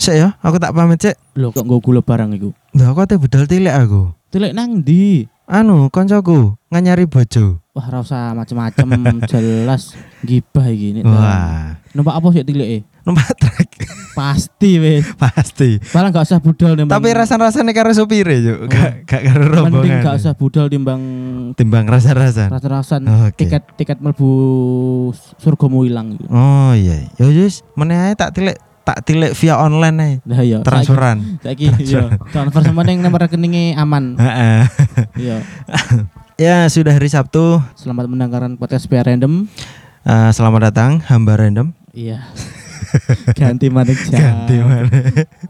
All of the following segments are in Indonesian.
Sik ya, aku tak pamit cek. Lho kok nggo gula barang iku. Lah aku ate budal tilik aku. Tilek nang ndi? Anu, koncoku nganyari bojo. Wah, ora usah macem-macem jelas gibah iki. Nek Wah, Numpak apa sih tileke? numpak truk Pasti wis. pasti. Malah gak usah budal timbang. Tapi rasa-rasane karo supire yo, gak gak karo rombongan. mending gak usah budal timbang timbang rasa-rasa. rasa-rasan Oke. tiket tiket melbu surgamu ilang gitu. Oh iya, ya wis meneh ae tak tilik tak tilik via online ae. Nah iya. Transferan. Saiki iya. Transfer sama ning nomor rekeningnya aman. Heeh. Iya. ya, sudah hari Sabtu. Selamat mendengarkan podcast PR Random. Eh, selamat datang hamba random. Iya. Ganti maneh jam. Ganti mana?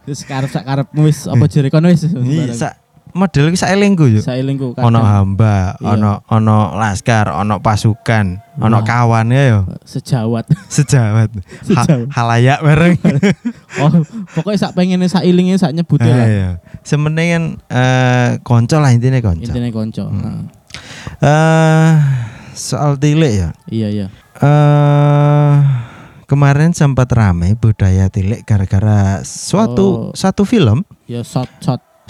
Terus karep sak karepmu wis apa jere kono wis. Iya, sak model iki sak elingku yo. Sailingku Ono hamba, Iya. ono ono laskar, ono pasukan, ono Wah. kawan ya yo. sejawat. Sejawat. Ha- halayak bareng. Oh, pokoknya sak pengen sak ilinge sak nyebute Ah, lah. iya. Eh konco lah intinya konco. Intine konco. Hmm. Nah, Eh soal tilik ya. Iya iya. eh kemarin sempat ramai budaya tilik gara-gara suatu Oh. satu film, Ya short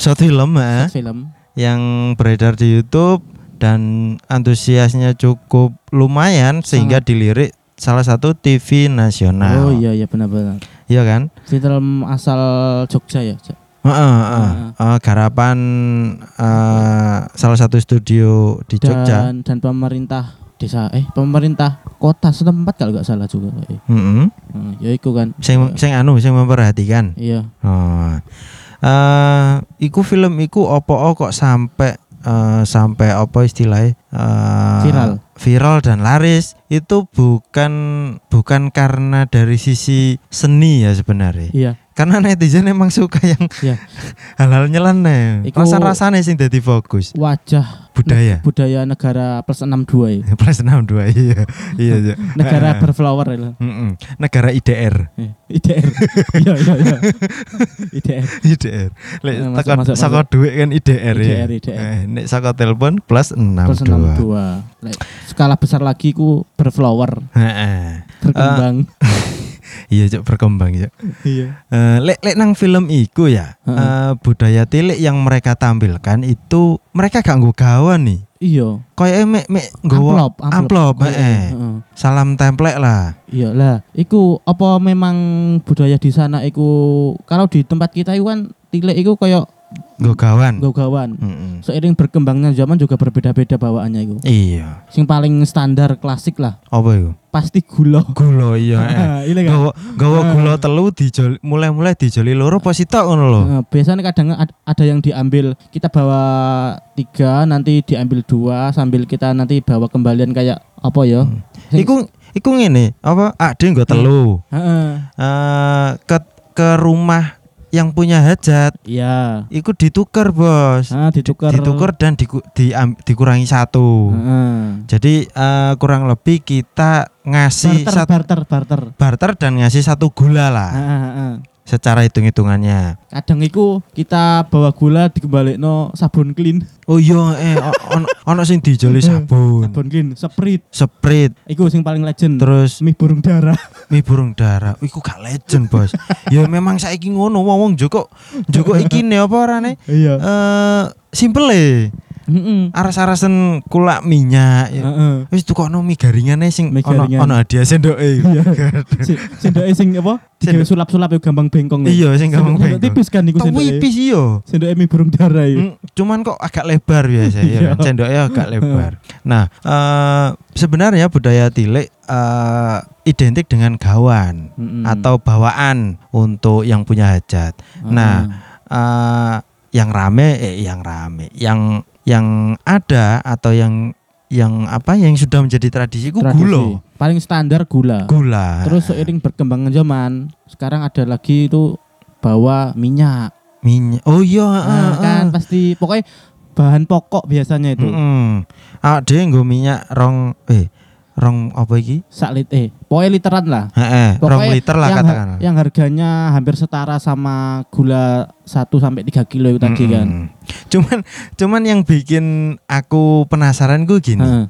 short, film eh, short film. yang beredar di YouTube dan antusiasnya cukup lumayan sehingga dilirik salah satu TV nasional. Oh iya iya benar-benar. Iya kan? Film asal Jogja ya. Ja- Heeh, heeh. Eh, garapan eh, salah satu studio di Jogja. Dan dan pemerintah desa eh pemerintah kota setempat kalau nggak salah juga. Eh. Heeh. Hmm, ya iku kan. Sing sing anu sing memperhatikan. Iya. Oh. Eh, iku film iku opo kok sampai eh, sampai apa istilahnya eh, Viral. viral dan laris itu bukan bukan karena dari sisi seni ya sebenarnya Iya. karena netizen emang suka yang Iya. hal-hal nyeleneh rasa rasanya sing jadi fokus Wajah budaya budaya negara plus 62 ya. plus 62 iya iya iya. Negara berflower ya. Mm-mm. negara IDR Eh, IDR. Iya iya iya. IDR. IDR. Lek masuk, saka duit kan IDR, ya. IDR, IDR. Eh, nek saka telepon plus 62. Plus 62. Lek, skala besar lagi ku berflower, Heeh. berkembang. Iya, Cuk, berkembang, Cuk. Iya. Eh, lek lek nang film iku ya, Heeh. eh, budaya tilik yang mereka tampilkan itu mereka gak nggo gawan nih. Iya. Kayak mek mek nggawa Amplop, amplop. heeh. Salam template lah. Iya lah. Iku apa memang budaya di sana iku kalau di tempat kita itu kan tilik iku kayak Nggo gawan. gawan. Mm-mm. Seiring berkembangnya zaman juga berbeda-beda bawaannya itu. Iya. Sing paling standar klasik lah, Apa iku? pasti gula. Gula iya. eh. Kan. Gawa gawa Ah. gula telu dijol mulai-mulai dijoli loro apa sitok ngono lho. Nah, biasanya kadang ad- ada yang diambil kita bawa tiga nanti diambil dua sambil kita nanti bawa kembalian kayak apa ya? Sing- Iku iku ngene, apa ade nggo telu. Heeh. Eh ke ke rumah yang punya hajat Iya. iku ditukar, Bos. Ah, ditukar. Ditukar dan diku- diam- dikurangi satu. Heeh. Jadi eh, kurang lebih kita ngasih Barter, satu barter, barter. barter dan ngasih satu gula lah heeh. Secara hitung-hitungannya. Kadang iku kita bawa gula dikembalekno sabun clean. Oh iya eh ono ono sing dijoli sabun, Sabun clean, sprit. sprit, Iku sing paling legend. terus mie burung dara. mie burung dara. Iku gak legend, Bos. ya memang saiki ngono wong Joko Joko iki ne apa orane? Iya. Eh simple Heeh. Aras-arasen kulak minyak. ya. Heeh. Wis tukokno mie garingane sing ono ono hadiah sendoke. Iya. Sendoke sing apa? Digawe sulap-sulap yo gampang bengkong. Iya, sing gampang bengkong. Tipis kan iku Tapi sendoke. wipis iya. Sendoke mie burung dara iku. Mm, cuman kok agak lebar biasa ya. Iya. Sendoknya agak lebar. Nah, eh sebenarnya budaya tilik eh identik dengan gawan atau bawaan untuk yang punya hajat. Nah, eh yang rame eh yang rame, yang yang ada atau yang yang apa yang sudah menjadi tradisi itu gula. Paling standar gula. Gula. Terus seiring berkembangnya zaman, sekarang ada lagi itu bawa minyak. minyak. Oh iya, Nah, ah, kan pasti pokoknya bahan pokok biasanya itu. Mm-mm. Ah, dia nggo minyak rong eh rong apa iki? Sak lit eh, pokoknya literan lah. Heeh, rong Pokoknya liter lah katakan. yang harganya hampir setara sama gula 1 sampai 3 kilo itu tadi kan. Mm-mm. Cuman cuman yang bikin aku penasaran gue gini. Heeh.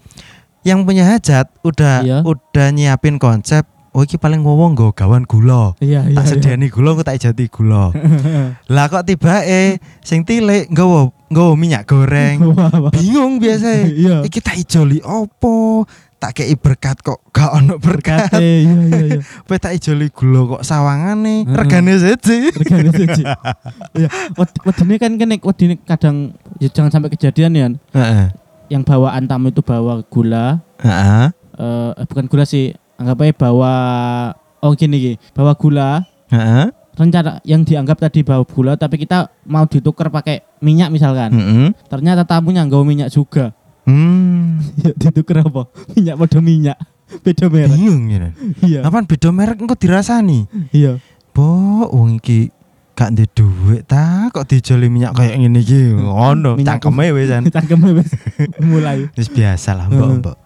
Yang punya hajat udah Iya. udah nyiapin konsep oh iki paling wong nggo gawan gula. Iya iya. Tak sediani gula aku tak ijati gula. Lah kok tibake sing tilik nggawa nggawa minyak goreng. Bingung biasa. Iya. Iki tak ijoli opo? Tak kei berkat kok gak ono berkat. Berkate iya iya iya. Kowe tak ijoli gula kok sawangane Heeh. regane siji. Regane siji. Iya. Wed- Wedine kan kene wedine kadang ya jangan sampai kejadian ya. Heeh. Yang bawaan tamu itu bawa gula, Heeh. eh eh, bukan gula sih, anggap aja bawa oh gini gini, bawa gula, Heeh. rencana yang dianggap tadi bawa gula tapi kita mau ditukar pakai minyak misalkan. Heeh. Ternyata tamunya nggak minyak juga. Hmm. Ya ditukar apa? Minyak pada minyak. Beda merek. Bingung ya. Iya. Apaan beda merek engko dirasani? Iya. Po, wong iki gak ndek duit ta kok dijoli minyak kayak ngene iki. Ngono, Minyak cangkeme wisan. Cangkemnya wis mulai. Wis biasa lah, Heeh. Mbok-mbok.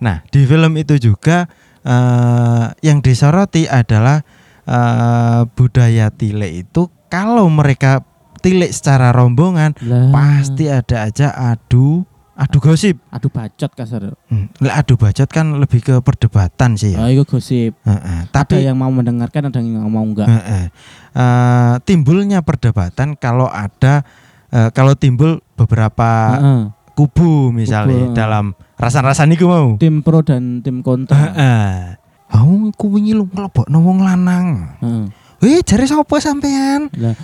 Nah, di film itu juga eh, yang disoroti adalah eh, budaya tilik itu kalau mereka tilik secara rombongan Lah. pasti ada aja adu adu gosip. Aduh bacot kasar. Hmm. Adu bacot kan lebih ke perdebatan sih Oh, ya. itu gosip. Heeh. Ada Tapi yang mau mendengarkan, ada yang mau enggak. Heeh. Eh, timbulnya perdebatan kalau ada eh, kalau timbul beberapa Heeh. kubu misalnya Kubu, dalam rasan-rasan iku mau. Tim pro dan tim kontra. Heeh. Oh, ku wingi lu mlebokno wong lanang. Heeh. Wih, jare sapa sampean? Lah,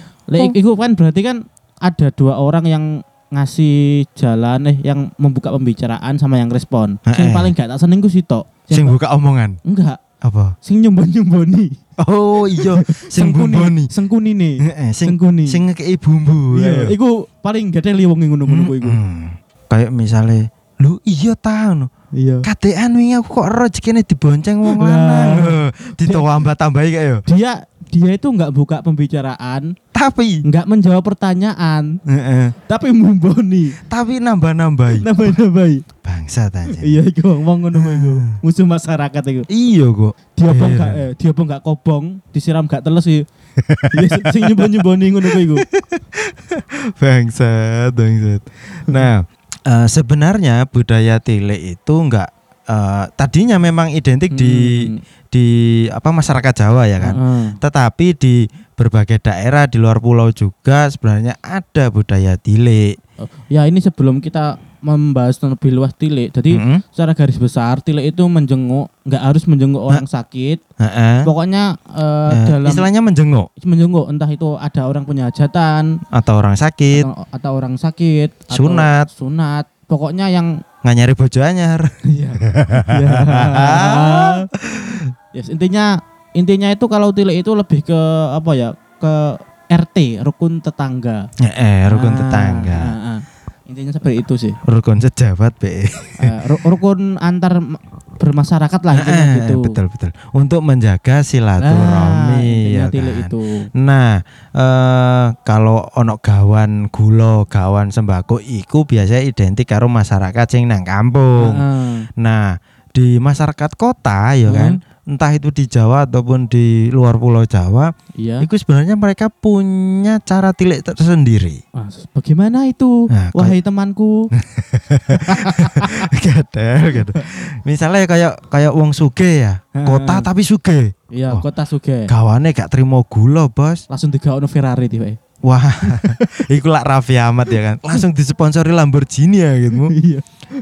iku kan berarti kan ada dua orang yang ngasih jalan eh yang membuka pembicaraan sama yang respon. Sing Heeh. paling gak tak seneng ku sitok. Sing buka omongan. enggak, Apa? sing nyombon-nyomboni. Oh iya, sing bumboni. Sengkuni nih. Heeh, sing Sengkuni. sing ngekei bumbu. Iya, iku paling gak ada wong ngono-ngono ku iku. Mm-mm. Kayak misalnya, lu iya ta no. Iya. Kadean wingi aku kok rezekine dibonceng wong lanang. Ditambah tambahi kayak yo. Dia dia itu nggak buka pembicaraan, Tapi nggak menjawab pertanyaan, heeh, tapi mumboni. tapi nambah-nambahi. Nambah-nambahi. Bangsa aja. Iya iku wong ngono iku. Musuh masyarakat iku. Iya kok. Diobong Iya. gak eh, diobong gak kobong, disiram gak teles sih. Iya sing nyembon-nyemboni ngono ku iku. Bangsat, bangsat. Nah, eh, sebenarnya budaya tilik itu enggak eh, tadinya memang identik di Hmm. di apa masyarakat Jawa ya kan. Heeh. Tetapi di berbagai daerah di luar pulau juga sebenarnya ada budaya tilik. Oh, Ya ini sebelum kita membahas lebih luas tilik. Jadi Mm-mm. secara garis besar tilik itu menjenguk, nggak harus menjenguk orang sakit. Heeh. Pokoknya eh, Eh, dalam istilahnya menjenguk menjenguk entah itu ada orang punya hajatan atau orang sakit, atau, atau orang sakit, atau Sunat. Pokoknya yang nggak nyari bojo anyar. Iya. Yes, intinya intinya itu kalau tilik itu lebih ke apa ya? Ke RT, rukun tetangga. Eh, rukun Ah, tetangga. ah, ah. Intinya seperti itu sih. Rukun sejabat, Be. Eh, ru- rukun antar bermasyarakat lah Eh, gitu. Betul, betul. Untuk menjaga Nah, silaturahmi intinya ya kan? itu. Nah, eh kalau ono gawan gula, gawan sembako iku biasanya identik karo masyarakat sing nang kampung. Heeh. Nah, di masyarakat kota ya Hmm. kan, entah itu di Jawa ataupun di luar pulau Jawa, Iya. itu sebenarnya mereka punya cara tilik tersendiri. Ah, bagaimana itu? Nah, Wahai temanku. Gadel, gadel. Misalnya kayak kayak wong suge ya, kota tapi suge. Iya, Oh. kota Suge. Gawane gak terima gula, Bos. Langsung digaono Ferrari tiba. Wah, iku lah Raffi Ahmad ya kan. Langsung disponsori Lamborghini ya gitu. Iya.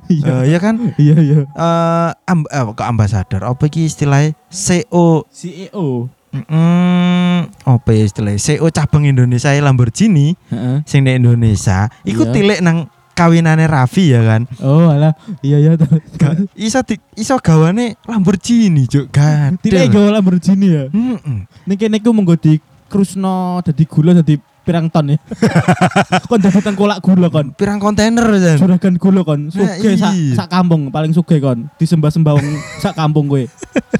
Iya. Eh, ya kan? Iya, iya. Eh amb eh, kok ambasador apa iki istilahnya CO CEO. mm, apa ya istilahnya CO cabang Indonesia ya Lamborghini Heeh. sing di Indonesia iku Iya. tilik nang kawinane Raffi ya kan Oh, alah. Iya, iya. Ga- iso di, iso gawane Lamborghini juk kan Tidak gawe Lamborghini ya. Heeh. Niki niku monggo di krusno dadi gula dadi pirang ton ya. kon dapetan kolak gula kon. pirang kontainer kan Juragan gula kon. Sugih sak iya. sak kampung paling sugih kon. Disembah-sembah wong sak kampung kowe.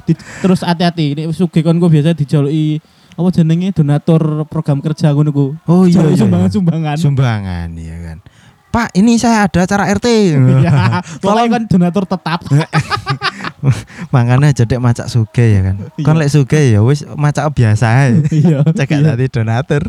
Di- terus hati-hati ini sugih kon gue biasa dijaluki apa jenenge donatur program kerja ngono ku. oh iya, iya, iya. sumbangan-sumbangan. sumbangan ya kan Pak ini saya ada acara RT Iya, pokoknya kan donatur tetap. Makanya jadi macak suge ya kan. Iya. Kon lek suge ya wis macak biasa. Iya. Cek iya. tadi donatur.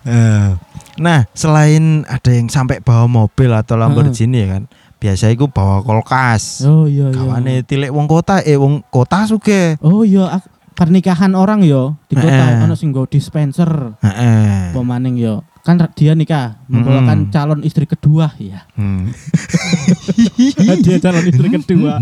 Eh, nah, selain ada yang sampai bawa mobil atau Lamborghini ya kan. biasa iku bawa kulkas. Oh iya iya. Kawane tilik wong kota eh wong kota sugih. Oh iya pernikahan orang yo di kota Heeh. ono sing dispenser Heeh. pemaning yo. Kan dia nikah membawakan Mm. calon istri kedua ya. Hmm. dia calon istri kedua.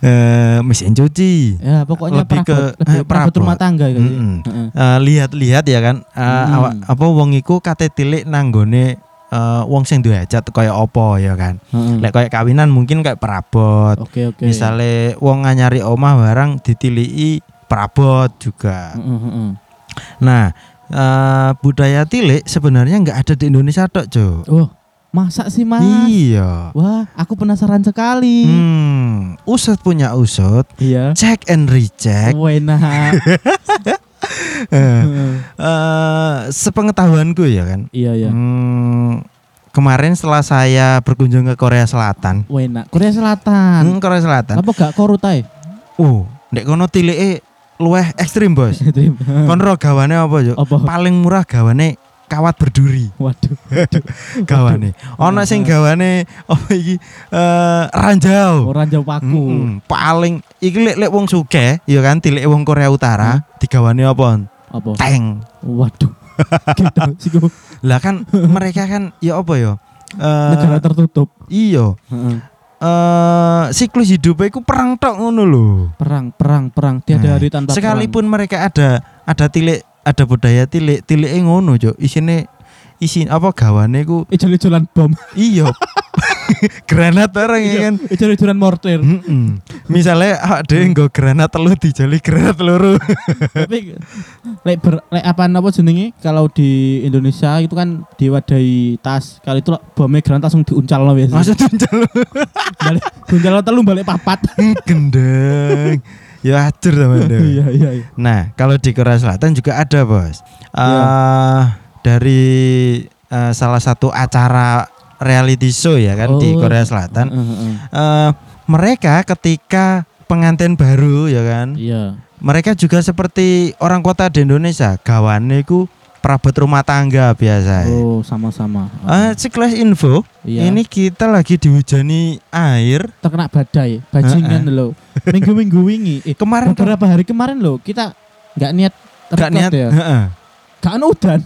Eh, mesin cuci. Ya pokoknya Lebih ke- lebih eh, perabot perabot. rumah tangga gitu. Mm-mm. Heeh. Eh, lihat-lihat ya kan eh, Hmm. awak- apa wong iku kate tilik nanggone eh, wong sing duwe hajat kaya apa ya kan. Heeh. Lek kaya kawinan mungkin kayak perabot. Oke oke. Misale wong nganyari omah barang ditiliki perabot juga. Heeh, heeh. Nah, eh, budaya tilik sebenarnya nggak ada di Indonesia tok, Cuk. Oh, masa sih Mas? Iya. Wah, aku penasaran sekali. Hmm, usut punya usut, Iya. check and recheck. Wena. Eh, eh, sepengetahuanku ya kan. Iya ya. Hmm, kemarin setelah saya berkunjung ke Korea Selatan, Wena. Korea Selatan. hmm, Korea Selatan. Apa gak korut ae? Oh, ndek kono tilike luweh ekstrim, Bos. Kon ro gawane apa, Cuk? Apa? Paling murah gawane kawat berduri Waduh. gawane. Ono sing gawane apa iki eh ranjau. Orang jauh paku. Mm-mm. paling iki lek lek wong sugih ya kan tilik wong Korea Utara digawane apa? Apa? Tank. Waduh. Gitu Lah kan mereka kan ya apa ya? Eh, negara tertutup. iya. Heeh. Eh siklus hidupnya iku perang tok ngono lho. Perang, perang, perang. Tiada Nah, hari tanpa Sekalipun mereka ada ada tilik ada budaya tilik tilike ngono, Cuk. Isine isi apa gawane ku perang. Ijol-ijolan bom. iya. granat orang ya kan. Ijol-ijolan mortir. Mm-mm. Misalnya awak dhewe nggo granat telu dijali granat loro. Tapi lek ber, lek apa apa jenenge kalau di Indonesia itu kan diwadahi tas. Kalau itu bomnya granat langsung diuncal loh biasa. Maksud tunjal balik diuncal telu balik papat. gendeng. Ya hancur teman Iya iya iya. Nah, kalau di Korea Selatan juga ada, Bos. Eh Iya. dari eh, salah satu acara reality show ya kan di Oh. Korea Selatan. Heeh, heeh. Eh mereka ketika pengantin baru ya kan, Iya. mereka juga seperti orang kota di Indonesia, gawane ku perabot rumah tangga biasa. Oh, sama-sama. Eh, sekelas info, Iya. ini kita lagi dihujani air. terkena badai, bajingan loh. Minggu-minggu wingi, eh, Kemarin beberapa hari kemarin loh kita nggak niat gak record niat, ya. Gak ada udan.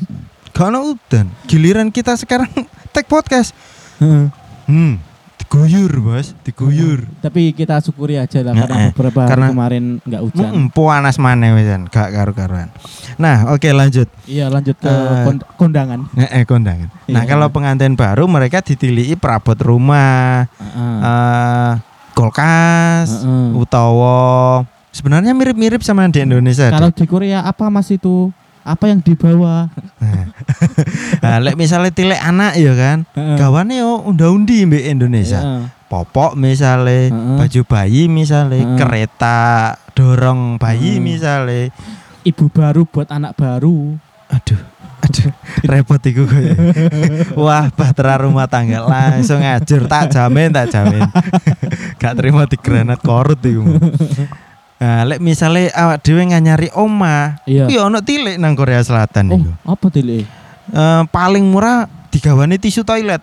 Gak ada udan. Giliran kita sekarang tag podcast. Heeh. Hmm, diguyur, Bos, diguyur. Tapi kita syukuri aja lah Heeh. karena beberapa hari Karena- kemarin nggak hujan. Hmm, panas maneh wisan, gak karu-karuan. Nah, oke lanjut. Iya lanjut ke Eh, kon- kondangan. Eh, eh, kondangan. Nah, Iya. kalau pengantin baru mereka ditiliki perabot rumah, Heeh. eh kulkas, Heeh. utawa sebenarnya mirip-mirip sama di Indonesia. Kalau di Korea apa mas itu? Apa yang dibawa? Nah, lek misalnya tilek anak ya kan, Heeh. gawane yo unda-undi mbek Indonesia. Heeh. Popok misalnya, baju bayi misalnya, kereta dorong bayi misalnya. Ibu baru buat anak baru. Aduh, aduh, repot iku koyo. Wah, bahtera rumah tangga langsung ngajur, tak jamin, tak jamin. Gak terima di granat korut iku. Nah, lek misalnya awak dhewe nganyari oma, Iya. kuwi ono tilik nang Korea Selatan Oh, iku. apa tile? Eh, paling murah digawane tisu toilet.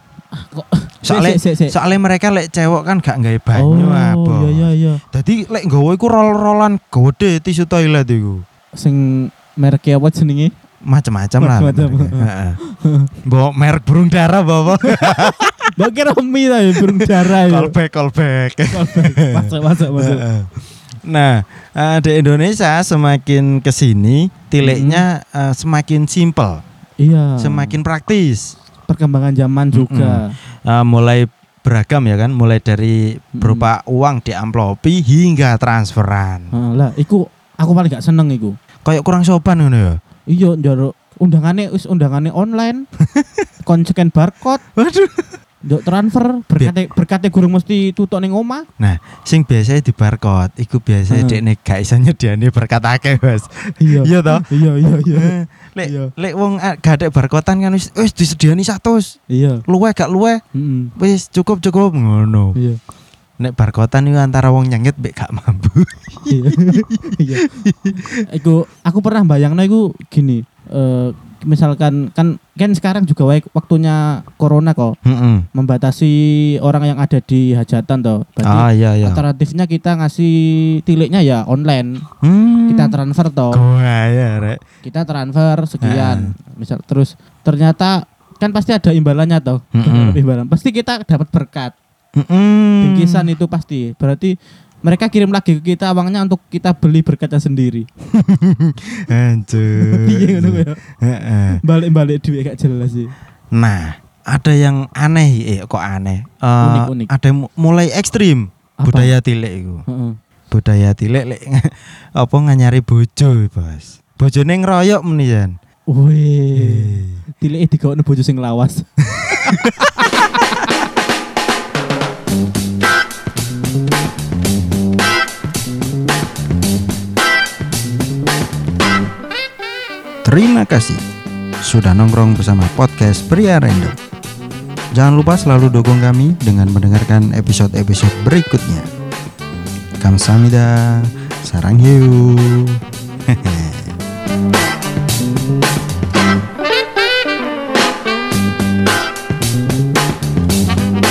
Kok Soalnya sik, sik. soalnya mereka lek cewek kan gak nggawe banyu oh, apa. iya iya iya. Dadi lek nggawa iku rol-rolan gede tisu toilet iku. Sing mereknya apa jenenge? Macam-macam lah. Heeh. Bawa merek burung dara bawa. Mbak kira mie ta ya burung darah ya. callback callback. Masuk masuk masuk. Nah, eh, di Indonesia semakin ke sini tiliknya eh, semakin simpel, Iya. semakin praktis. perkembangan zaman juga. Eh, mulai beragam ya kan, mulai dari berupa uang diamplopi hingga transferan. Heeh, lah iku aku paling gak seneng iku. Kayak kurang sopan ngono ya. Iya njaluk undangane wis undangane online. kon scan barcode, Waduh. Njuk transfer berkate berkate gurung mesti tutuk ning omah. Nah, sing biasanya di barcode, iku biasanya Heeh. dekne gak iso nyediani berkat akeh, Bos. Iya. Iya toh? Iya iya iya. Eh, Lek Iya. lek wong ah, gak ada barkotan kan wis wis disediani 100. Iya. Luwe gak luwe, Heeh. wis cukup cukup ngono. Iya. Nek barkotan itu antara wong nyengit mbek gak mampu. Iya. Iya. Iku aku pernah bayangno iku gini, eh misalkan kan kan sekarang juga waktunya corona kok Mm-mm. membatasi orang yang ada di hajatan toh. Berarti Ah iya iya. alternatifnya kita ngasih tiliknya ya online. Hmm. Kita transfer toh. Ya rek. Kita transfer sekian. Misal terus ternyata kan pasti ada imbalannya toh. Mm-mm. Imbalan. Pasti kita dapat berkat. Mm-mm. Bingkisan itu pasti. Berarti mereka kirim lagi ke kita uangnya untuk kita beli berkatnya sendiri. Hancur. Iya ngono ya. Balik-balik duit gak jelas sih. Nah, ada yang aneh eh kok aneh. Eh, Unik-unik. Ada yang mu- mulai ekstrim Apa? budaya tilik itu. Heeh. Budaya tilik lek apa nganyari bojo, Bos. Bojone ngeroyok menian. Wih. Tilik digawe bojo sing lawas. kasih sudah nongkrong bersama podcast Pria Random. Jangan lupa selalu dukung kami dengan mendengarkan episode-episode berikutnya. Kamsahamnida, sarang hiu.